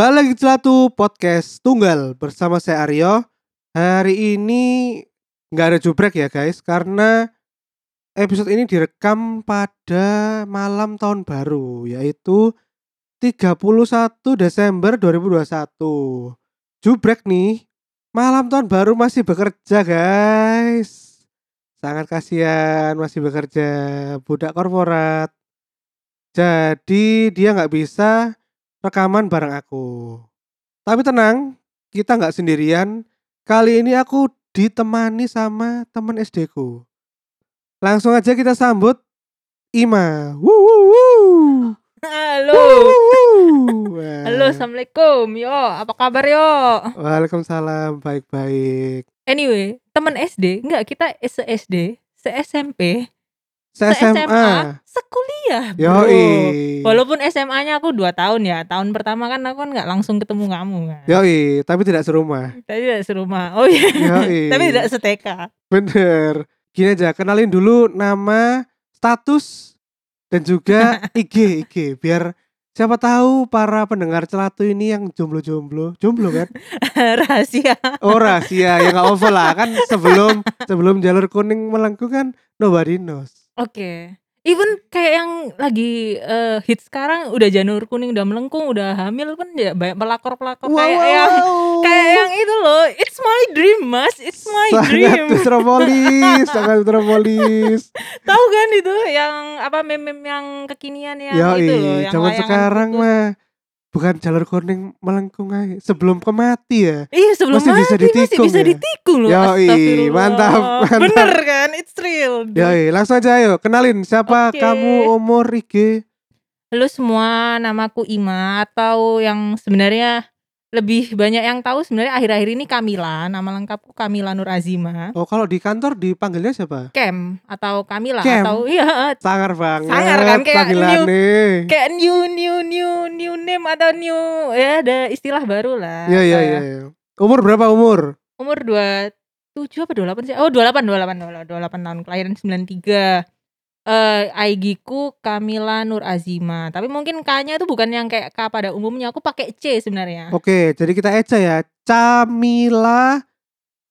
Kembali lagi di Celatu Podcast Tunggal bersama saya Aryo. Hari ini nggak ada jubrek ya guys karena episode ini direkam pada malam tahun baru yaitu 31 Desember 2021. Jubrek nih, malam tahun baru masih bekerja guys. Sangat kasihan masih bekerja budak korporat. Jadi dia nggak bisa rekaman bareng aku. Tapi tenang, kita nggak sendirian. Kali ini aku ditemani sama teman SD ku. Langsung aja kita sambut Ima. Woo, woo, woo. Halo. Woo. Halo, Assalamualaikum. Yo, apa kabar yo? Waalaikumsalam, baik-baik. Anyway, teman SD, enggak kita se SD, se SMP, Se se SMA. SMA, sekuliah. bro. Yoi. Walaupun SMA-nya aku 2 tahun ya. Tahun pertama kan aku kan nggak langsung ketemu kamu kan. Yoi, tapi tidak serumah. Tapi tidak serumah. Oh iya. Yoi. Tapi tidak seteka. Bener. Gini aja, kenalin dulu nama, status, dan juga IG, IG. Biar siapa tahu para pendengar celatu ini yang jomblo-jomblo. Jomblo kan? Rahasia. Oh rahasia, ya nggak over lah. Kan sebelum sebelum jalur kuning melengkung kan nobody knows. Oke. Even kayak yang lagi eh, hit sekarang udah janur kuning udah melengkung udah hamil kan ya banyak pelakor-pelakor kayak yang kayak yang itu loh it's my dream mas it's my sangat dream metropolis, sangat metropolis. tahu kan itu yang apa meme-meme yang kekinian yang Ya itu loh yang zaman layangan sekarang putus. mah bukan jalur kuning melengkung aja. Sebelum kemati ya. iya sebelum masih bisa mati masih ditikung bisa ya? ditikung loh Yoi, mantap, mantap. bener kan it's real Ya, langsung aja ayo kenalin siapa Oke. kamu umur IG. Halo semua, namaku Ima atau yang sebenarnya lebih banyak yang tahu sebenarnya akhir-akhir ini Kamila, nama lengkapku Kamila Nur Azima. Oh, kalau di kantor dipanggilnya siapa? Kem atau Kamila Kem? atau iya Sangar banget. Sangar kan, kayak panggilannya. kayak new new new new name atau new ya ada istilah baru lah. Iya iya iya. ya. iya. Umur berapa umur? Umur 27 apa 28 sih? Oh 28 28 28 tahun kelahiran 93. Eh IG ku Kamila Nur Azima. Tapi mungkin K-nya itu bukan yang kayak K pada umumnya. Aku pakai C sebenarnya. Oke, jadi kita eca ya. Camila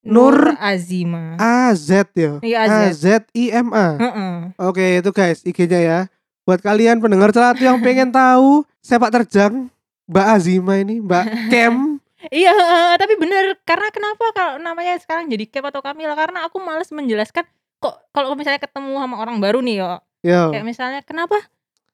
Nur Azima. A Z ya. Iya, A AZ. Z I M A. Heeh. Oke, itu guys IG-nya ya. Buat kalian pendengar celatu yang pengen tahu sepak terjang Mbak Azima ini, Mbak Kem. Iya, heeh, tapi bener karena kenapa kalau namanya sekarang jadi Kep atau Kamila karena aku males menjelaskan kok kalau misalnya ketemu sama orang baru nih yo. Yo. Kayak misalnya kenapa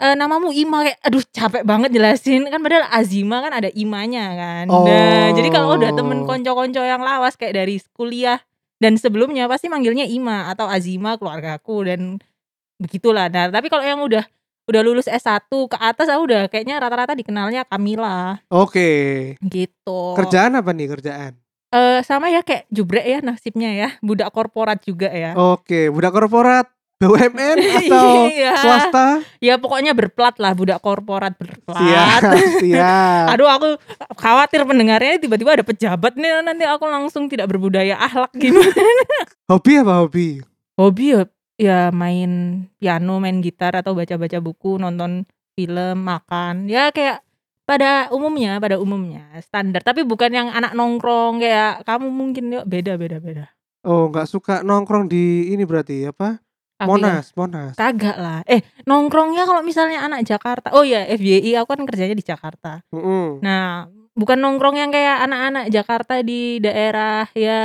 eh, namamu Ima kayak aduh capek banget jelasin kan padahal Azima kan ada imanya kan. Nah, jadi kalau udah temen Oh. konco-konco yang lawas kayak dari kuliah dan sebelumnya pasti manggilnya Ima atau Azima keluargaku dan begitulah. Nah, tapi kalau yang udah udah lulus S1 ke atas aku udah kayaknya rata-rata dikenalnya Kamila Oke. gitu. Kerjaan apa nih kerjaan? Eh, sama ya kayak jubrek ya nasibnya ya, budak korporat juga ya. Oke, budak korporat BUMN atau Iya. swasta? Ya pokoknya berplat lah budak korporat berplat. Siap, siap. Aduh aku khawatir pendengarnya tiba-tiba ada pejabat nih nanti aku langsung tidak berbudaya akhlak gimana. Hobi apa hobi? Hobi ya, ya main piano, main gitar atau baca-baca buku, nonton film, makan. Ya kayak pada umumnya, pada umumnya standar. Tapi bukan yang anak nongkrong kayak kamu mungkin yuk beda beda beda. Oh, nggak suka nongkrong di ini berarti apa? Tapi ya, Monas, Monas. Kagak lah. Eh, nongkrongnya kalau misalnya anak Jakarta. Oh ya, FYI aku kan kerjanya di Jakarta. Mm-mm. Nah, bukan nongkrong yang kayak anak-anak Jakarta di daerah ya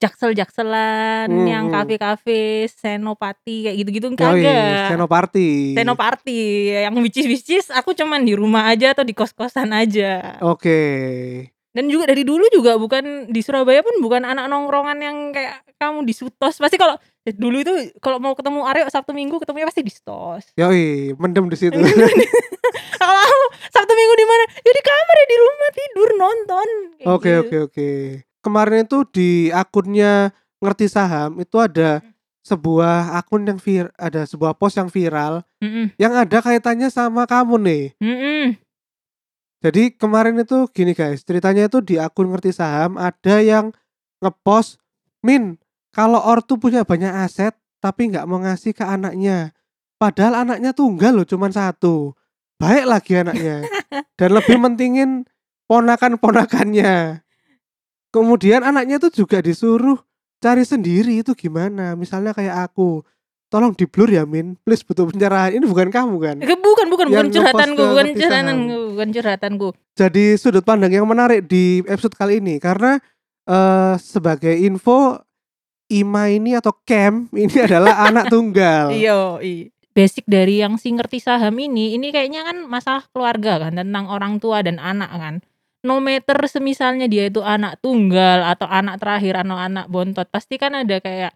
jaksel-jakselan, Hmm, yang hmm. kafe-kafe, senopati kayak gitu-gitu Yoi, kagak. Senoparty. Senoparty yang wicis-wicis aku cuman di rumah aja atau di kos-kosan aja. Oke. Dan juga dari dulu juga bukan di Surabaya pun bukan anak nongkrongan yang kayak kamu di Sutos. Pasti kalau eh, dulu itu kalau mau ketemu Aryo Sabtu Minggu ketemunya pasti di Stos. Yoi, mendem di situ. Kalau Sabtu Minggu di mana? Ya di kamar ya di rumah tidur nonton. Kayak Oke, gitu. oke, oke. Kemarin itu di akunnya ngerti saham itu ada sebuah akun yang vir ada sebuah post yang viral Mm-mm. yang ada kaitannya sama kamu nih. Mm-mm. Jadi kemarin itu gini guys, ceritanya itu di akun ngerti saham ada yang ngepost, Min, kalau ortu punya banyak aset tapi nggak mau ngasih ke anaknya. Padahal anaknya tunggal loh, cuman satu. baik lagi anaknya dan lebih mentingin ponakan-ponakannya. Kemudian anaknya itu juga disuruh cari sendiri itu gimana? Misalnya kayak aku, tolong di blur ya Min, please butuh pencerahan. Ini bukan kamu kan? Eh, bukan bukan bukan Yang ngepost curhatanku, bukan curhatanku, bukan curhatanku. Jadi sudut pandang yang menarik di episode kali ini karena eh sebagai info Ima ini atau Cam ini adalah anak tunggal. Iya, i. Basic dari yang si ngerti saham ini, ini kayaknya kan masalah keluarga kan tentang orang tua dan anak kan. No matter semisalnya dia itu anak tunggal atau anak terakhir atau anak bontot, pasti kan ada kayak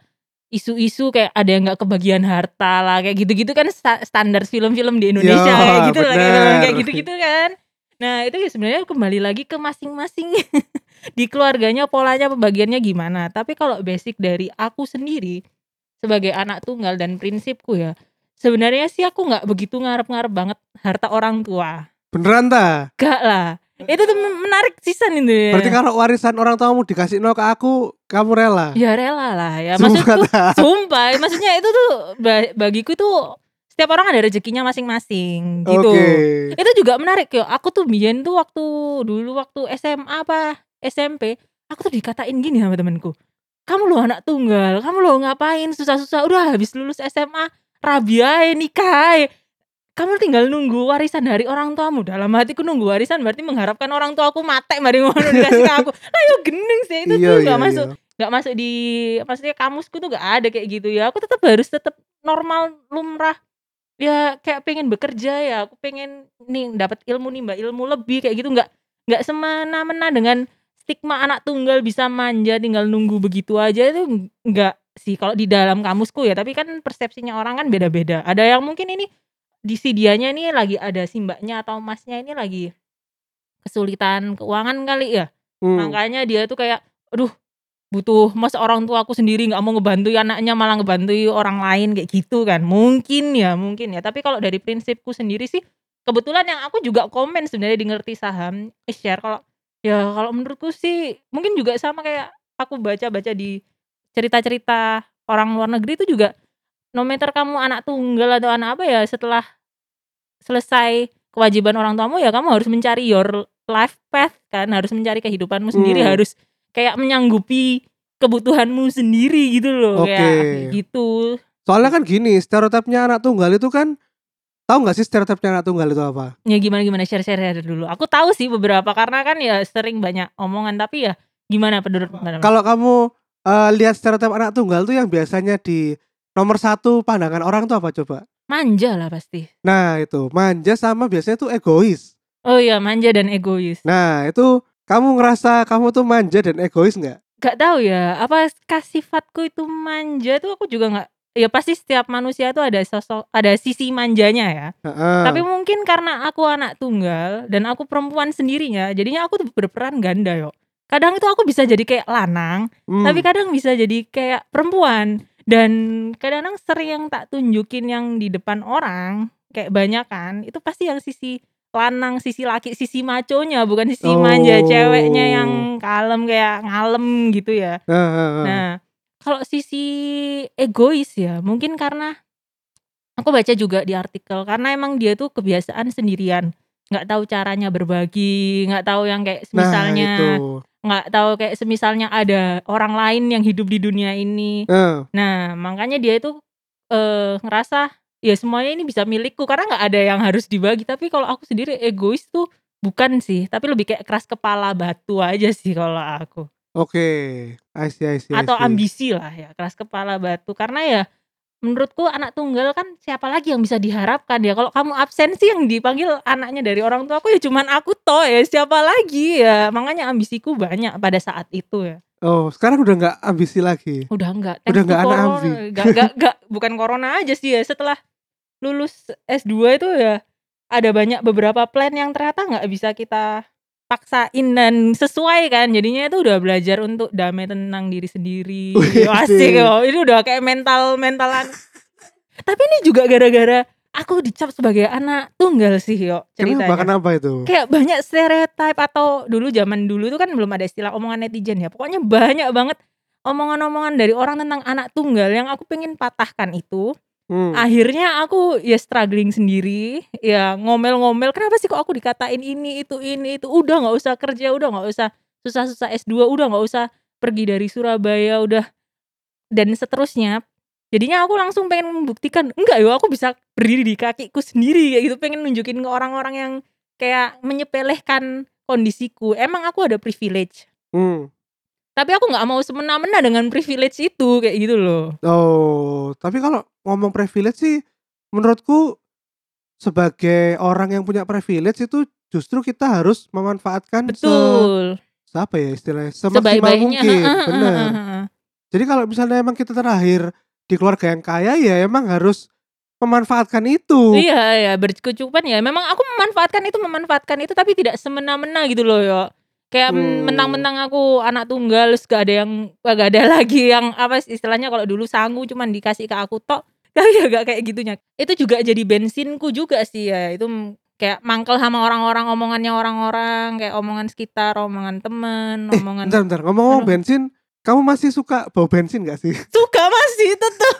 isu-isu kayak ada yang nggak kebagian harta lah kayak gitu-gitu kan sta- standar film-film di Indonesia Ya, kayak gitu lah kayak kayak gitu-gitu kan. Nah, itu ya sebenarnya kembali lagi ke masing-masing di keluarganya polanya pembagiannya gimana. Tapi kalau basic dari aku sendiri sebagai anak tunggal dan prinsipku ya, sebenarnya sih aku nggak begitu ngarep-ngarep banget harta orang tua. Beneran ta? Gak lah. Itu tuh men- menarik sisan itu ya. Berarti kalau warisan orang tuamu dikasih no ke aku, kamu rela? ya rela lah ya. Maksudku sumpah, maksudnya itu tuh ba- bagiku tuh setiap orang ada rezekinya masing-masing gitu. Oke. Itu juga menarik ya. Aku tuh biyen tuh waktu dulu waktu SMA apa SMP, aku tuh dikatain gini sama temenku. Kamu lo anak tunggal, kamu lo ngapain susah-susah udah habis lulus SMA rabi ae nikah. Kamu tinggal nunggu warisan dari orang tuamu. Dalam hatiku nunggu warisan berarti mengharapkan orang tua aku mate mari ngono dikasih ke aku. Lah yo gendeng sih itu Iya, tuh iya, gak masuk iya. nggak masuk di maksudnya kamusku tuh gak ada kayak gitu ya. Aku tetap harus tetap normal lumrah ya kayak pengen bekerja ya aku pengen nih dapat ilmu nimba ilmu lebih kayak gitu nggak nggak semena-mena dengan stigma anak tunggal bisa manja tinggal nunggu begitu aja itu nggak sih kalau di dalam kamusku ya tapi kan persepsinya orang kan beda-beda ada yang mungkin ini di si dianya ini lagi ada si mbaknya atau masnya ini lagi kesulitan keuangan kali ya. Hmm. makanya dia tuh kayak aduh butuh masa orang tua aku sendiri nggak mau ngebantu anaknya malah ngebantu orang lain kayak gitu kan. Mungkin ya mungkin ya. Tapi kalau dari prinsipku sendiri sih kebetulan yang aku juga komen sebenarnya di ngerti saham eh, share kalau ya kalau menurutku sih mungkin juga sama kayak aku baca-baca di cerita-cerita orang luar negeri itu juga no matter kamu anak tunggal atau anak apa ya setelah selesai kewajiban orang tuamu ya kamu harus mencari your life path kan harus mencari kehidupanmu sendiri Hmm. harus kayak menyanggupi kebutuhanmu sendiri gitu loh Oke. kayak gitu Soalnya kan gini, stereotipnya anak tunggal itu kan tahu nggak sih stereotipnya anak tunggal itu apa? ya gimana gimana share share dulu aku tahu sih beberapa karena kan ya sering banyak omongan tapi ya gimana menurut Kalau kamu eh, lihat stereotip anak tunggal tuh yang biasanya di nomor satu pandangan orang tuh apa coba? manja lah pasti Nah itu manja sama biasanya tuh egois. oh iya manja dan egois Nah itu kamu ngerasa kamu tuh manja dan egois nggak? gak tahu ya apa sifatku itu manja tuh aku juga nggak ya pasti setiap manusia tuh ada sosok ada sisi manjanya ya Heeh. Tapi mungkin karena aku anak tunggal dan aku perempuan sendirinya, jadinya aku tuh berperan ganda yo. Kadang itu aku bisa jadi kayak lanang, Hmm. tapi kadang bisa jadi kayak perempuan. Dan kadang-kadang sering yang tak tunjukin yang di depan orang, kayak banyak kan, itu pasti yang sisi lanang, sisi laki, sisi maconya, bukan sisi manja Oh. ceweknya yang kalem kayak ngalem gitu ya. Heeh. Nah, kalau sisi egois ya, mungkin karena aku baca juga di artikel karena emang dia tuh kebiasaan sendirian, nggak tahu caranya berbagi, nggak tahu yang kayak Nah semisalnya itu. Nggak tahu kayak semisalnya ada orang lain yang hidup di dunia ini. Eh, Nah, makanya dia itu eh ngerasa ya semuanya ini bisa milikku karena nggak ada yang harus dibagi. Tapi kalau aku sendiri egois tuh bukan sih, tapi lebih kayak keras kepala batu aja sih kalau aku Oke, I see, I see, I atau see. ambisi lah ya keras kepala batu karena ya menurutku anak tunggal kan siapa lagi yang bisa diharapkan ya? Kalau kamu absen sih yang dipanggil anaknya dari orang tua aku ya cuman aku toh ya siapa lagi ya? Makanya ambisiku banyak pada saat itu ya. Oh, sekarang udah nggak ambisi lagi. udah enggak Udah nggak anak ambi. enggak, enggak, bukan corona aja sih ya setelah lulus S2 itu ya ada banyak beberapa plan yang ternyata nggak bisa kita paksain dan sesuai kan. Jadinya itu udah belajar untuk damai tentang diri sendiri. Asik loh. Ini udah kayak mental mentalan tapi ini juga gara-gara aku dicap sebagai anak tunggal sih yo ceritanya. Kenapa? Kenapa itu? kayak banyak stereotype atau dulu zaman dulu itu kan belum ada istilah omongan netizen ya. Pokoknya banyak banget omongan-omongan dari orang tentang anak tunggal yang aku pengen patahkan itu Hmm. Akhirnya aku ya struggling sendiri, ya ngomel-ngomel, "Kenapa sih kok aku dikatain ini, itu ini, itu, udah nggak usah kerja, udah nggak usah susah-susah S2, udah nggak usah pergi dari Surabaya, udah" dan seterusnya. Jadinya aku langsung pengen membuktikan, "Enggak yo, aku bisa berdiri di kakiku sendiri," kayak gitu, pengen nunjukin ke orang-orang yang kayak menyepelekan kondisiku. Emang aku ada privilege. Hmm. Tapi aku nggak mau semena-mena dengan privilege itu, kayak gitu loh. Oh, tapi kalau ngomong privilege sih menurutku sebagai orang yang punya privilege itu justru kita harus memanfaatkan Betul. se apa ya istilahnya, semaksimal mungkin, heeh. Jadi kalau misalnya emang kita terlahir di keluarga yang kaya ya emang harus memanfaatkan itu. Iya iya, berkecukupan ya memang aku memanfaatkan itu memanfaatkan itu tapi tidak semena-mena gitu loh yo. Kayak Hmm. mentang-mentang aku anak tunggal terus gak ada yang gak ada lagi yang apa istilahnya kalau dulu sangu cuman dikasih ke aku tok, tapi ya gak kayak gitunya. Itu juga jadi bensinku juga sih ya, itu kayak mangkel sama orang-orang, omongannya orang-orang, kayak omongan sekitar, omongan temen, Eh, omongan bentar bentar, ngomong-ngomong bensin, kamu masih suka bau bensin gak sih? Suka masih tetep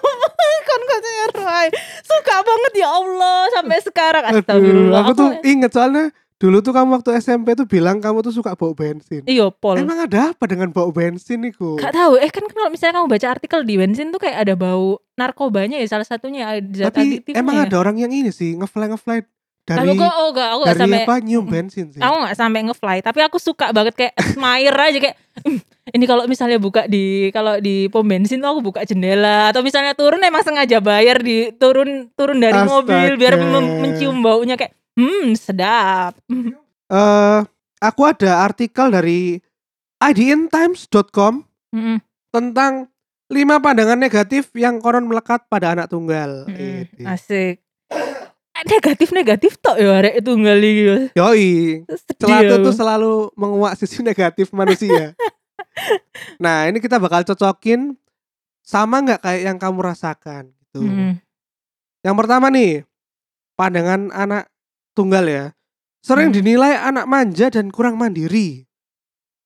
kan Suka banget ya Allah sampai sekarang Aduh, astagfirullah. aku tuh inget soalnya dulu tuh kamu waktu SMP tuh bilang kamu tuh suka bau bensin. Iya Pol. Emang ada apa dengan bau bensin itu? Gak tahu eh kan kalau misalnya kamu baca artikel di bensin tuh kayak ada bau narkobanya ya salah satunya ada zat Tapi adiktifnya emang ya. ada orang yang ini sih ngefly ngefly dari Aku kok oh gak aku gak dari sampai apa nyium bensin sih. aku gak sampai ngefly tapi aku suka banget kayak admire aja kayak "Hmm, ini kalau misalnya buka di kalau di pom bensin tuh aku buka jendela atau misalnya turun emang sengaja bayar di turun turun dari mobil biar Astaga. mencium baunya kayak hmm sedap. Eh, aku ada artikel dari idntimes.com Mm-mm. tentang lima pandangan negatif yang konon melekat pada anak tunggal. Ini. Asik. Negatif negatif tok ya arek tunggal iki. Yoi, Celatu aku. tuh selalu menguak sisi negatif manusia. nah, ini kita bakal cocokin sama nggak kayak yang kamu rasakan gitu. Mm. Yang pertama nih, pandangan anak tunggal ya. Sering Hmm. dinilai anak manja dan kurang mandiri.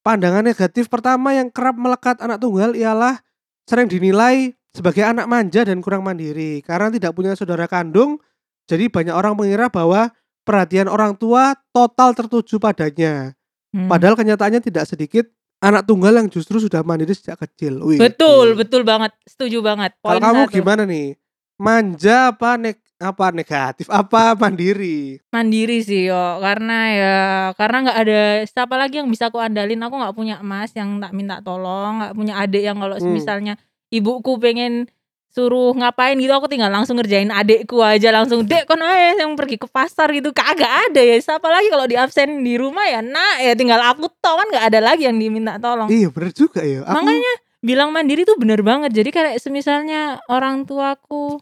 Pandangan negatif pertama yang kerap melekat anak tunggal ialah sering dinilai sebagai anak manja dan kurang mandiri karena tidak punya saudara kandung. Jadi banyak orang mengira bahwa perhatian orang tua total tertuju padanya. Hmm. Padahal kenyataannya tidak sedikit anak tunggal yang justru sudah mandiri sejak kecil. Wih, Betul, betul banget. Setuju banget. Kalau kamu satu. gimana nih? Manja apa neg apa negatif apa mandiri? Mandiri sih yo, karena ya karena nggak ada siapa lagi yang bisa aku andalin. Aku nggak punya emas yang tak minta tolong, nggak punya adik yang kalau Hmm. misalnya ibuku pengen suruh ngapain gitu aku tinggal langsung ngerjain adekku aja langsung dek kon aja yang pergi ke pasar gitu kagak ada ya siapa lagi kalau di absen di rumah ya nak ya tinggal aku toh kan nggak ada lagi yang diminta tolong Iya bener juga ya. Aku Makanya bilang mandiri tuh bener banget. Jadi kayak semisalnya orang tuaku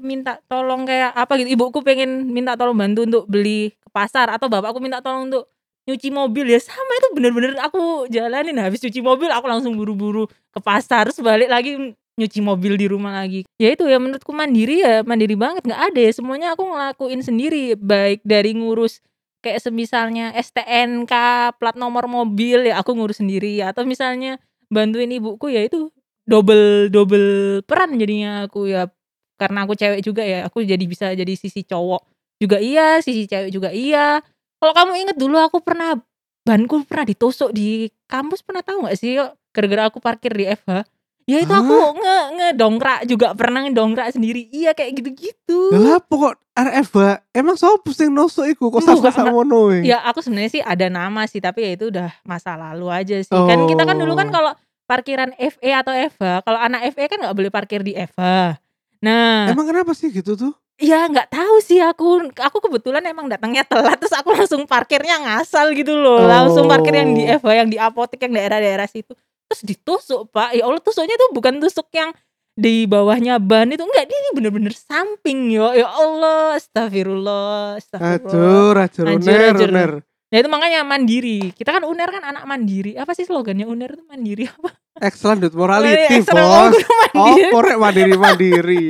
minta tolong kayak apa gitu, ibuku pengen minta tolong bantu untuk beli ke pasar atau bapakku minta tolong untuk nyuci mobil. Ya sama itu bener-bener aku jalanin. Habis cuci mobil aku langsung buru-buru ke pasar. Terus balik lagi nyuci mobil di rumah lagi. Ya itu ya menurutku mandiri ya mandiri banget. Nggak ada ya semuanya aku ngelakuin sendiri. Baik dari ngurus kayak semisalnya STNK plat nomor mobil ya aku ngurus sendiri. Atau misalnya bantuin ibuku ya itu double double peran jadinya aku ya karena aku cewek juga ya aku jadi bisa jadi sisi cowok juga iya sisi cewek juga iya kalau kamu inget dulu aku pernah banku pernah ditusuk di kampus pernah tahu nggak sih gara-gara aku parkir di FH ya itu aku nge ngedongkrak juga pernah ngedongkrak sendiri iya kayak gitu-gitu lah pokok RF emang sopo sing nosok iku kok sampai enggak. ngono? Ya aku sebenarnya sih ada nama sih tapi ya itu udah masa lalu aja sih. Kan kita kan dulu kan Oh. kalau parkiran FE atau EVA, kalau anak FE kan nggak boleh parkir di EVA. Nah, Emang kenapa sih gitu tuh? ya nggak tahu sih aku. Aku kebetulan emang datangnya telat terus aku langsung parkirnya ngasal gitu loh. Langsung parkir yang di Oh. EVA yang di apotek yang daerah-daerah situ. Terus ditusuk, Pak. Ya Allah, tusuknya tuh bukan tusuk yang di bawahnya ban itu enggak dia ini bener-bener samping yo ya Allah astagfirullah astagfirullah Acur, acur, uner, uner. Ya itu makanya mandiri. Kita kan UNER kan anak mandiri. Apa sih slogannya UNER itu mandiri apa? Excellent dude, morality, bos. Oh, korek mandiri mandiri.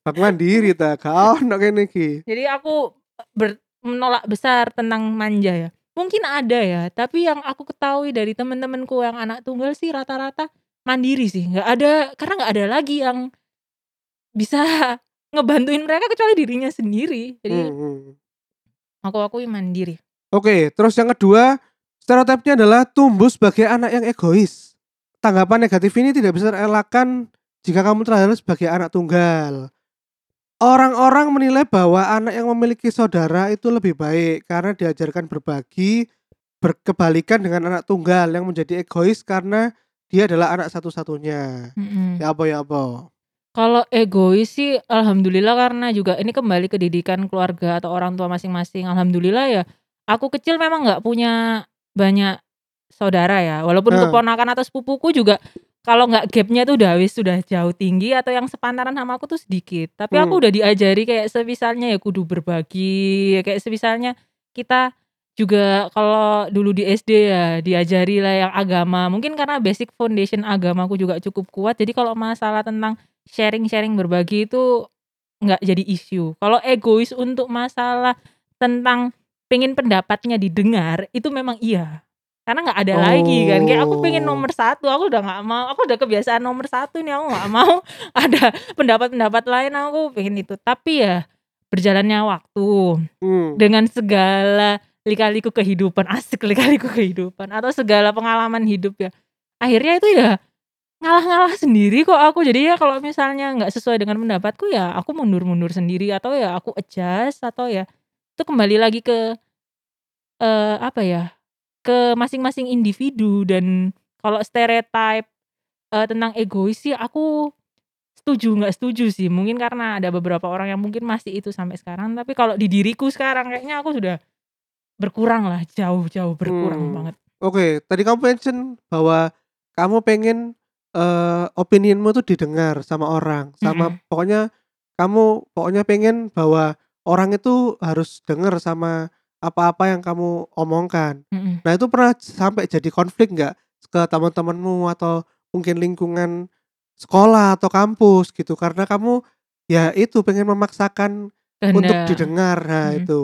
Bak mandiri ta, kau ono kene iki. Jadi aku ber- menolak besar tentang manja ya. Mungkin ada ya, tapi yang aku ketahui dari teman-temanku yang anak tunggal sih rata-rata mandiri sih. nggak ada karena nggak ada lagi yang bisa ngebantuin mereka kecuali dirinya sendiri. Jadi Hmm, hmm. aku akui mandiri. Oke, terus yang kedua, stereotipnya adalah tumbuh sebagai anak yang egois. Tanggapan negatif ini tidak bisa terelakkan jika kamu terlahir sebagai anak tunggal. Orang-orang menilai bahwa anak yang memiliki saudara itu lebih baik karena diajarkan berbagi, berkebalikan dengan anak tunggal yang menjadi egois karena dia adalah anak satu-satunya. Mm-mm. Ya apa ya apa. Kalau egois sih alhamdulillah karena juga ini kembali ke didikan keluarga atau orang tua masing-masing. Alhamdulillah ya aku kecil memang nggak punya banyak saudara ya. Walaupun Nah. keponakan atau sepupuku juga kalau nggak gapnya tuh udah wis sudah jauh tinggi atau yang sepantaran sama aku tuh sedikit. Tapi aku Hmm. udah diajari kayak sebisalnya ya kudu berbagi, kayak sebisalnya kita juga kalau dulu di SD ya diajari lah yang agama. Mungkin karena basic foundation agamaku juga cukup kuat. Jadi kalau masalah tentang sharing-sharing berbagi itu nggak jadi isu. Kalau egois untuk masalah tentang pengen pendapatnya didengar itu memang iya. Karena nggak ada lagi kan. Kayak aku pengen Oh. nomor satu, aku udah nggak mau. Aku udah kebiasaan nomor satu nih. Aku nggak mau ada pendapat-pendapat lain. Aku pengen itu. Tapi ya berjalannya waktu Hmm. dengan segala lika-liku kehidupan asik lika-liku kehidupan atau segala pengalaman hidup ya akhirnya itu ya ngalah-ngalah sendiri kok aku jadi ya kalau misalnya nggak sesuai dengan pendapatku ya aku mundur-mundur sendiri atau ya aku adjust atau ya itu kembali lagi ke eh apa ya ke masing-masing individu dan kalau stereotype eh, tentang egois sih aku setuju nggak setuju sih mungkin karena ada beberapa orang yang mungkin masih itu sampai sekarang tapi kalau di diriku sekarang kayaknya aku sudah berkurang lah jauh-jauh berkurang Hmm. banget Oke, tadi kamu mention bahwa kamu pengen eh opinianmu tuh didengar sama orang, sama Mm-mm. pokoknya kamu pokoknya pengen bahwa orang itu harus dengar sama apa-apa yang kamu omongkan. Mm-mm. Nah, itu pernah sampai jadi konflik nggak ke teman-temanmu atau mungkin lingkungan sekolah atau kampus gitu karena kamu ya itu pengen memaksakan untuk didengar. Nah, Mm-mm. itu.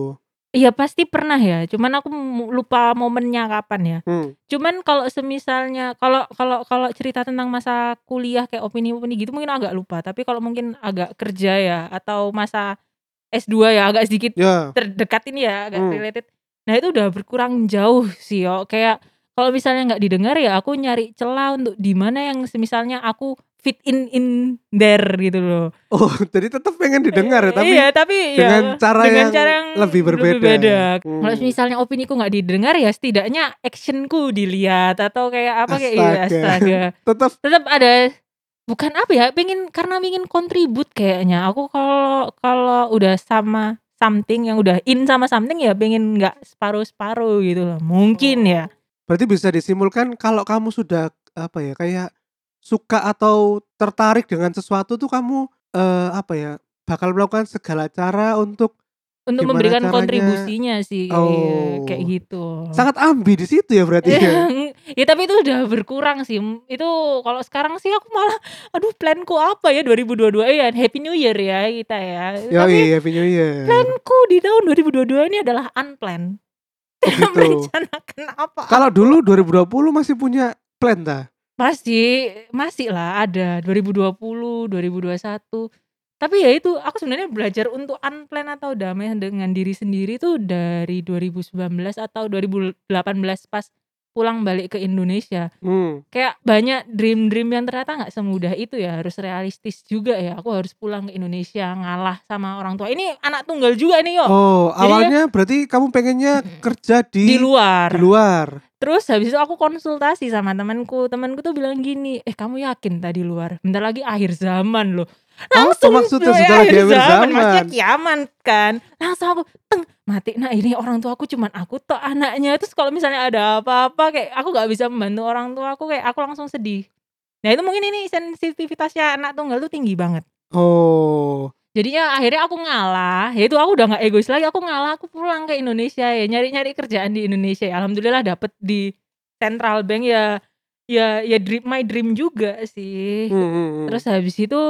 Iya pasti pernah ya cuman aku lupa momennya kapan ya Hmm. cuman kalau semisalnya kalau kalau kalau cerita tentang masa kuliah kayak opini-opini gitu mungkin agak lupa tapi kalau mungkin agak kerja ya atau masa S2 ya agak sedikit Ya. terdekat ini ya agak Hmm. related. Nah itu udah berkurang jauh sih yo. Kayak kalau misalnya nggak didengar ya aku nyari celah untuk di mana yang semisalnya aku fit in in there gitu loh. Oh, jadi tetap pengen didengar ya, tapi iya tapi dengan ya cara dengan yang cara yang lebih berbeda. beda. Hmm. Kalau misalnya opiniku nggak didengar ya setidaknya actionku dilihat atau kayak apa kayak iya, Astaga. astaga. tetap Tetap ada bukan apa ya pengen karena ingin kontribut kayaknya aku kalau kalau udah sama something yang udah in sama something ya pengen nggak separuh separuh gitu loh mungkin ya berarti bisa disimpulkan kalau kamu sudah apa ya kayak suka atau tertarik dengan sesuatu tuh kamu eh, apa ya bakal melakukan segala cara untuk untuk memberikan caranya? kontribusinya sih kayak, Oh. kayak gitu sangat ambi di situ ya berarti ya. Ya tapi itu udah berkurang sih itu kalau sekarang sih aku malah aduh planku apa ya 2022 ya happy new year ya kita ya tapi Yoi, Happy New Year. planku di tahun 2022 ini adalah unplanned Oh, gitu. merencanakan apa Kalau dulu 2020 masih punya plan dah. Masih, masih lah ada 2020, 2021. Tapi ya itu aku sebenarnya belajar untuk unplanned atau damai dengan diri sendiri tuh dari 2019 atau 2018 pas pulang balik ke Indonesia. Hmm. Kayak banyak dream-dream yang ternyata nggak semudah itu ya, harus realistis juga ya. Aku harus pulang ke Indonesia ngalah sama orang tua. Ini anak tunggal juga nih yo. Oh, Jadi awalnya berarti kamu pengennya kerja di di luar. di luar. Terus habis itu aku konsultasi sama temanku. Temanku tuh bilang gini, "Eh, kamu yakin tadi luar? Bentar lagi akhir zaman loh." Oh, Langsung maksudnya loh, sudah ya, lagi akhir zaman. Maksudnya kiamat kan. Langsung aku teng mati. Nah, ini orang tua aku cuman aku tuh anaknya. Terus kalau misalnya ada apa-apa kayak aku nggak bisa membantu orang tua aku kayak aku langsung sedih. Nah, itu mungkin ini sensitivitasnya anak tunggal tuh tinggi banget. Oh. Jadinya akhirnya aku ngalah, ya itu aku udah nggak egois lagi, aku ngalah, aku pulang ke Indonesia ya, nyari-nyari kerjaan di Indonesia ya. Alhamdulillah dapet di Central Bank ya, ya ya dream my dream juga sih. Hmm, hmm, hmm. Terus habis itu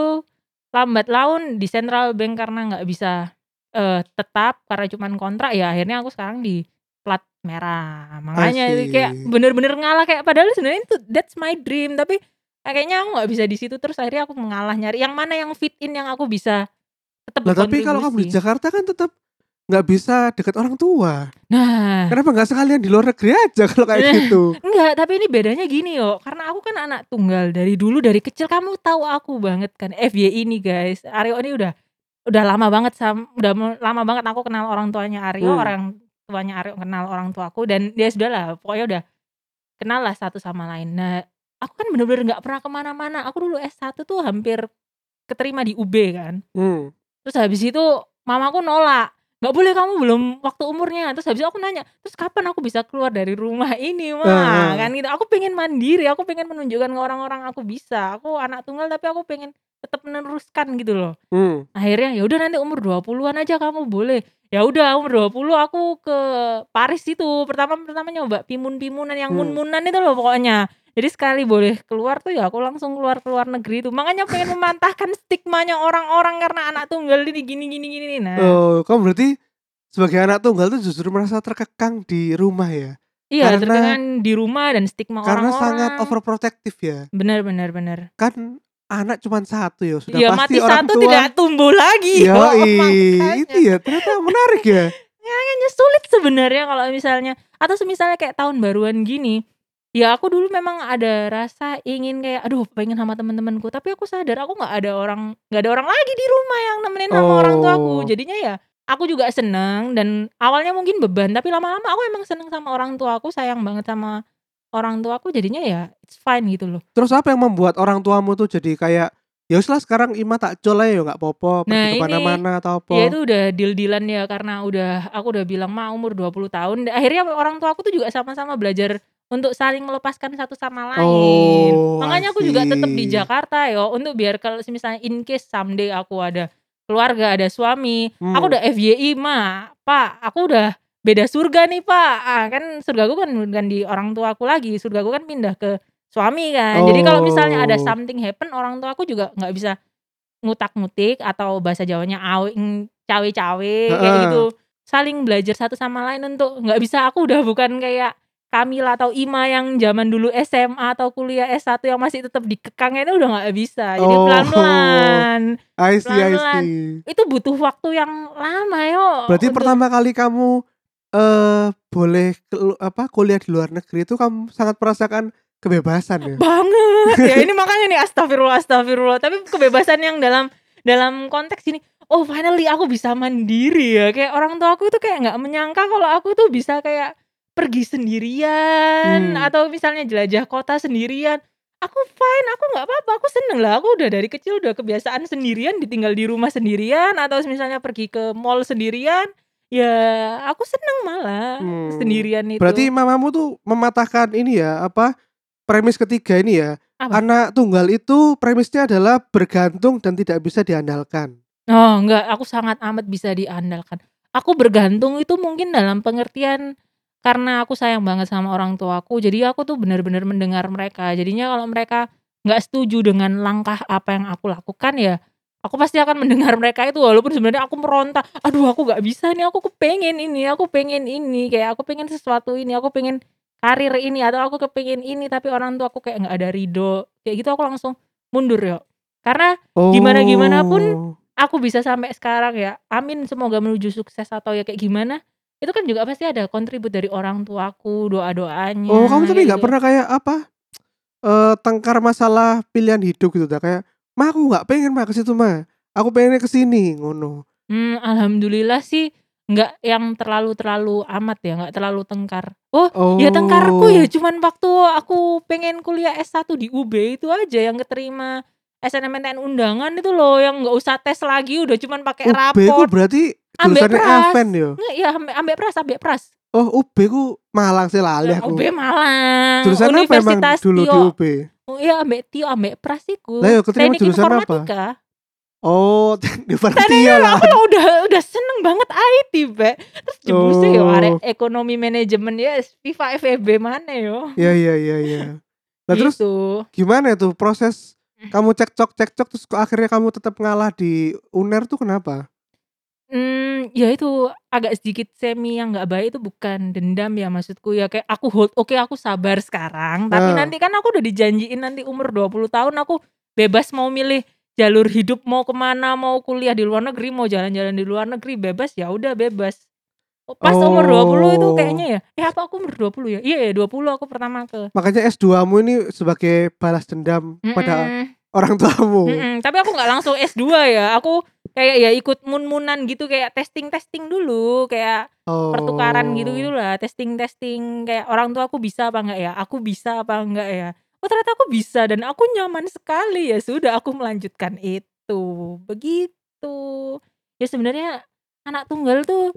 lambat laun di Central Bank karena nggak bisa eh, tetap karena cuman kontrak ya akhirnya aku sekarang di plat merah. Makanya Asik. kayak bener-bener ngalah kayak padahal sebenarnya itu that's my dream tapi kayaknya aku nggak bisa di situ terus akhirnya aku mengalah nyari yang mana yang fit in yang aku bisa tetap Lah tapi kalau kamu di berkontribusi. Jakarta kan tetap nggak bisa deket orang tua. Nah, Kenapa nggak sekalian di luar negeri aja kalau kayak Eh. gitu? enggak, tapi ini bedanya gini yo, karena aku kan anak tunggal dari dulu dari kecil kamu tahu aku banget kan FYI ini guys. Aryo ini udah udah lama banget sam udah lama banget aku kenal orang tuanya Aryo, Hmm. orang tuanya Aryo kenal orang tuaku dan dia sudah lah pokoknya udah kenal lah satu sama lain. Nah, aku kan bener-bener nggak pernah ke mana-mana. Aku dulu S1 tuh hampir keterima di UB kan. Hmm. Terus habis itu mamaku nolak. Nggak boleh kamu belum waktu umurnya. Terus habis aku nanya, terus kapan aku bisa keluar dari rumah ini, Ah, mah? ah. Kan gitu. Aku pengen mandiri, aku pengen menunjukkan ke orang-orang aku bisa. Aku anak tunggal tapi aku pengen tetap meneruskan gitu loh. Hmm. Akhirnya ya udah nanti umur 20-an aja kamu boleh. Ya udah umur 20 aku ke Paris itu. Pertama pertama nyoba pimun-pimunan yang Hmm. mun-munan itu loh pokoknya. Jadi sekali boleh keluar tuh ya aku langsung keluar keluar negeri itu. Makanya pengen mematahkan stigmanya orang-orang karena anak tunggal ini gini gini gini. Nah, Oh, kamu berarti sebagai anak tunggal tuh justru merasa terkekang di rumah ya? iya karena- terkadang di rumah dan stigma Karena orang-orang. sangat overprotective ya. Benar benar benar. Kan anak cuma satu ya, sudah Ya pasti mati orang satu tua. tidak tumbuh lagi. Yo, makanya. itu ya ternyata menarik ya. Makanya sulit sebenarnya kalau misalnya atau misalnya kayak tahun baruan gini ya aku dulu memang ada rasa ingin kayak aduh pengen sama temen-temenku tapi aku sadar aku nggak ada orang nggak ada orang lagi di rumah yang nemenin sama orang tuaku Oh. jadinya ya aku juga seneng dan awalnya mungkin beban tapi lama-lama aku emang seneng sama orang tuaku sayang banget sama orang tuaku jadinya ya it's fine gitu loh Terus apa yang membuat orang tuamu tuh jadi kayak ya lah sekarang Ima tak col aja ya nggak popo pergi Nah, ini- ke mana-mana atau apa. Ya itu udah deal-dealan ya karena udah aku udah bilang mah umur 20 tahun. Akhirnya orang tua aku tuh juga sama-sama belajar untuk saling melepaskan satu sama lain. Oh, Makanya aku juga tetap di. Jakarta yo untuk biar kalau misalnya in case someday aku ada keluarga, ada suami, Hmm. aku udah FYI mah, Pak, aku udah beda surga nih Pak. Ah, kan surgaku kan bukan di orang tua aku lagi, surgaku kan pindah ke suami kan. Jadi kalau misalnya ada Oh. something happen, orang tua aku juga nggak bisa ngutak-ngutik atau bahasa Jawanya awing cawe-cawe kayak gitu. Saling belajar satu sama lain untuk nggak bisa aku udah bukan kayak Kamila atau Ima yang zaman dulu SMA atau kuliah S1 yang masih tetap dikekang itu udah nggak bisa. Jadi Oh. pelan-pelan. I see, I Pelan-pelan. see. Itu butuh waktu yang lama yo. Berarti untuk- pertama kali kamu eh boleh kelu- apa kuliah di luar negeri itu kamu sangat merasakan kebebasan ya. banget ya ini makanya nih astagfirullah astagfirullah tapi kebebasan yang dalam dalam konteks ini oh finally aku bisa mandiri ya kayak orang tua aku itu kayak nggak menyangka kalau aku tuh bisa kayak pergi sendirian Hmm. atau misalnya jelajah kota sendirian aku fine aku nggak apa-apa aku seneng lah aku udah dari kecil udah kebiasaan sendirian ditinggal di rumah sendirian atau misalnya pergi ke mall sendirian ya aku seneng malah Hmm. sendirian itu Berarti mamamu tuh mematahkan ini ya apa premis ketiga ini ya. Apa? Anak tunggal itu premisnya adalah bergantung dan tidak bisa diandalkan. Oh, enggak, aku sangat amat bisa diandalkan. Aku bergantung itu mungkin dalam pengertian karena aku sayang banget sama orang tuaku. Jadi aku tuh benar-benar mendengar mereka. Jadinya kalau mereka nggak setuju dengan langkah apa yang aku lakukan ya, aku pasti akan mendengar mereka itu walaupun sebenarnya aku meronta. Aduh, aku nggak bisa nih. Aku kepengen ini, aku pengen ini, kayak aku pengen sesuatu ini, aku pengen karir ini atau aku kepengen ini tapi orang tua aku kayak nggak ada ridho. Kayak gitu aku langsung mundur ya. Karena Oh. Gimana-gimana pun aku bisa sampai sekarang ya amin semoga menuju sukses atau ya kayak gimana itu kan juga pasti ada kontribut dari orang tuaku doa doanya Oh, kamu tapi nggak pernah kayak apa? Eh tengkar masalah pilihan hidup gitu dah kayak, "Mah aku nggak pengen mah ke situ mah. Aku pengennya ke sini." Ngono. hmm, alhamdulillah sih nggak yang terlalu terlalu amat ya nggak terlalu tengkar oh Oh. ya tengkarku ya cuman waktu aku pengen kuliah S1 di UB itu aja yang keterima SNMPTN undangan itu loh yang nggak usah tes lagi udah cuman pakai UB ku raport berarti Ambek pras. Even yo. nggak ya ambek ambek pras ambek pras Oh, UB ku Malang sih lali aku. UB Malang Jurusan apa emang dulu di Tio UB? Oh iya ambek Tio ambek Pras iku. Lah, yo, keterima Teknik jurusan apa? Oh, di Teknik Pertia lah. aku lah udah udah seneng banget IT, Be. Terus jebusnya yo Oh. arek ekonomi manajemen ya FIFA FEB mana yo. Iya, iya, iya, iya. Nah, terus Gitu. gimana itu proses Hmm. kamu cekcok cekcok terus akhirnya kamu tetap ngalah di UNER tuh kenapa? Hmm, ya itu agak sedikit semi yang nggak baik itu bukan dendam ya maksudku ya kayak aku hold oke aku sabar sekarang tapi nanti kan aku udah dijanjiin nanti umur 20 tahun aku bebas mau milih jalur hidup mau ke mana mau kuliah di luar negeri mau jalan-jalan di luar negeri bebas ya udah bebas pas umur 20 itu Oh. kayaknya ya eh apa aku umur 20 ya iya ya 20 aku pertama ke Makanya S2-mu ini sebagai balas dendam pada orang tuamu. Mm-mm. tapi aku nggak langsung S2 ya aku kayak ya ikut mun-munan gitu kayak testing-testing dulu kayak Oh. pertukaran gitu gitulah testing testing kayak orang tua aku bisa apa enggak ya aku bisa apa enggak ya. Oh ternyata aku bisa dan aku nyaman sekali. Ya sudah aku melanjutkan itu. Begitu. Ya sebenarnya anak tunggal tuh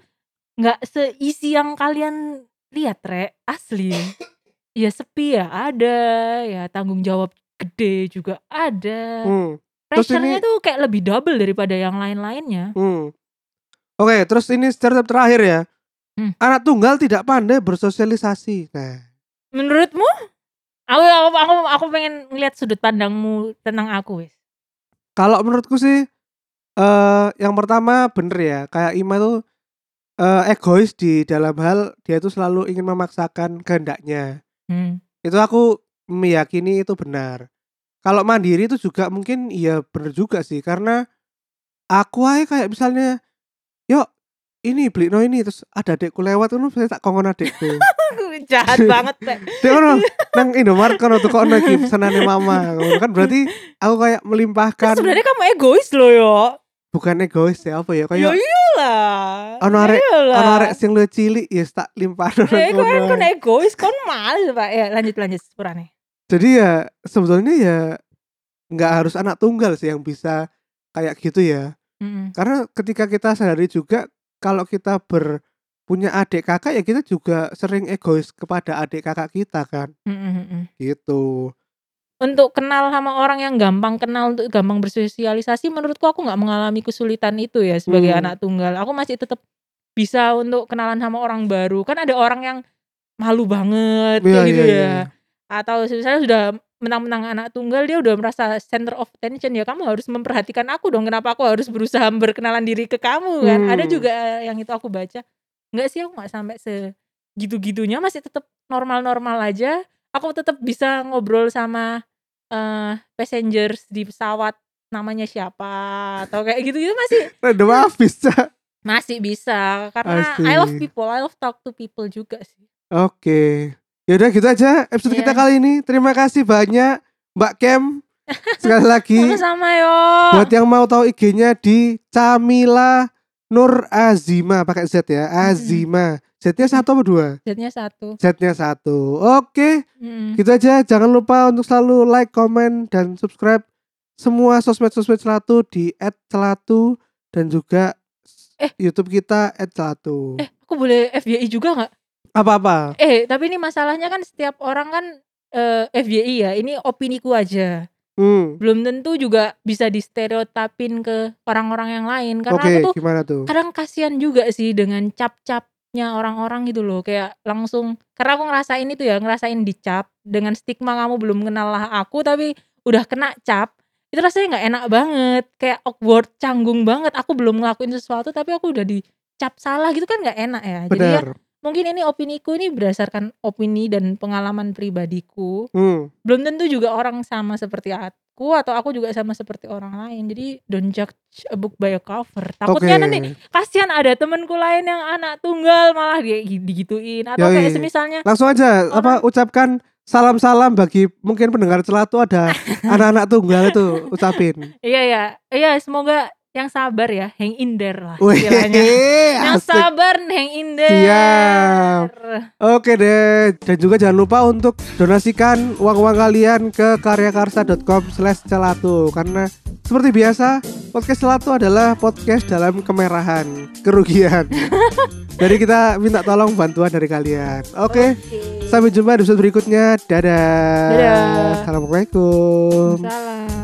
nggak seisi yang kalian lihat re asli. Ya sepi ya ada ya tanggung jawab gede juga ada. Hmm. Pressure-nya ini- tuh kayak lebih double daripada yang lain-lainnya Hmm. Oke, terus ini stereotip terakhir ya. Hmm. Anak tunggal tidak pandai bersosialisasi. Nah, Menurutmu? Aku aku aku, aku pengen ngeliat sudut pandangmu tentang aku, wis. kalau menurutku sih eh yang pertama bener ya, kayak Ima tuh eh, egois di dalam hal dia itu selalu ingin memaksakan kehendaknya. Hmm. Itu aku meyakini itu benar. Kalau mandiri itu juga mungkin iya bener juga sih karena aku aja kayak misalnya yuk ini beli no ini terus ada adekku lewat kan saya tak kongkon adekku Jahat banget, Teh. Dia kan nang Indomaret kan tuh kok lagi pesanane mama. Kan berarti aku kayak melimpahkan Sebenarnya kamu egois loh, yo. bukan egois ya apa ya Ya kayak iyalah. Ono arek- ono arek sing lu cilik ya tak limpahno Ya, nang iku kan kon egois, kon males, Pak. Ya, lanjut lanjut sepurane. Jadi ya sebetulnya ya nggak harus anak tunggal sih yang bisa kayak gitu ya. Mm-mm. Karena ketika kita sadari juga kalau kita ber punya adik kakak ya kita juga sering egois kepada adik kakak kita kan mm-mm. gitu. Untuk kenal sama orang yang gampang kenal untuk gampang bersosialisasi menurutku aku nggak mengalami kesulitan itu ya sebagai Hmm. anak tunggal. Aku masih tetap bisa untuk kenalan sama orang baru. Kan ada orang yang malu banget kayak Iya, gitu iya, ya. iya. Atau misalnya sudah menang-menang anak tunggal dia udah merasa center of attention ya kamu harus memperhatikan aku dong kenapa aku harus berusaha berkenalan diri ke kamu kan ada Hmm. juga yang itu aku baca nggak sih aku nggak sampai segitu-gitunya masih tetap normal-normal aja aku tetap bisa ngobrol sama eh passengers di pesawat namanya siapa atau kayak gitu-gitu masih Random habis Cak. masih bisa karena Asik. I love people I love talk to people juga sih Oke. Ya udah gitu aja episode kita Iya. kali ini. Terima kasih banyak Mbak Kem. Sekali lagi sama-sama yo buat yang mau tahu IG-nya di Camila Nur Azima pakai Z ya. Azima. Z-nya satu apa dua? Jetnya satu Z-nya satu. Oke, Mm. gitu aja. Jangan lupa untuk selalu like, comment, dan subscribe semua sosmed-sosmed Celatu di @celatu dan juga Eh. YouTube kita @celatu. eh aku boleh FYI juga nggak Apa-apa? Eh, tapi ini masalahnya kan setiap orang kan eh, FYI ya. Ini opiniku aja. Hmm. Belum tentu juga bisa distereotipin ke orang-orang yang lain karena Oke, aku tuh gimana tuh? kadang kasihan juga sih dengan cap-capnya orang-orang gitu loh. Kayak langsung karena aku ngerasain itu ya, ngerasain dicap dengan stigma kamu belum kenal lah aku tapi udah kena cap. Itu rasanya nggak enak banget, kayak awkward, canggung banget. Aku belum ngelakuin sesuatu tapi aku udah dicap salah gitu kan nggak enak ya. Jadi ya. Mungkin ini opiniku ini berdasarkan opini dan pengalaman pribadiku Hmm. belum tentu juga orang sama seperti aku atau aku juga sama seperti orang lain jadi don't judge a book by a cover takutnya Oke. nanti kasihan ada temenku lain yang anak tunggal malah dia gi- digituin atau Yoi. kayak semisalnya Langsung aja apa ucapkan salam-salam bagi mungkin pendengar Celatu ada anak-anak tunggal itu ucapin. iya ya iya semoga yang sabar ya hang in there lah Wih, istilahnya yang asik. sabar hang in there Siap. Oke deh, dan juga jangan lupa untuk donasikan uang-uang kalian ke karyakarsa.com slash celatu Karena seperti biasa, podcast celatu adalah podcast dalam kemerahan, kerugian Jadi kita minta tolong bantuan dari kalian Oke, Oke. sampai jumpa di episode berikutnya Dadah Dadah. Assalamualaikum Salam.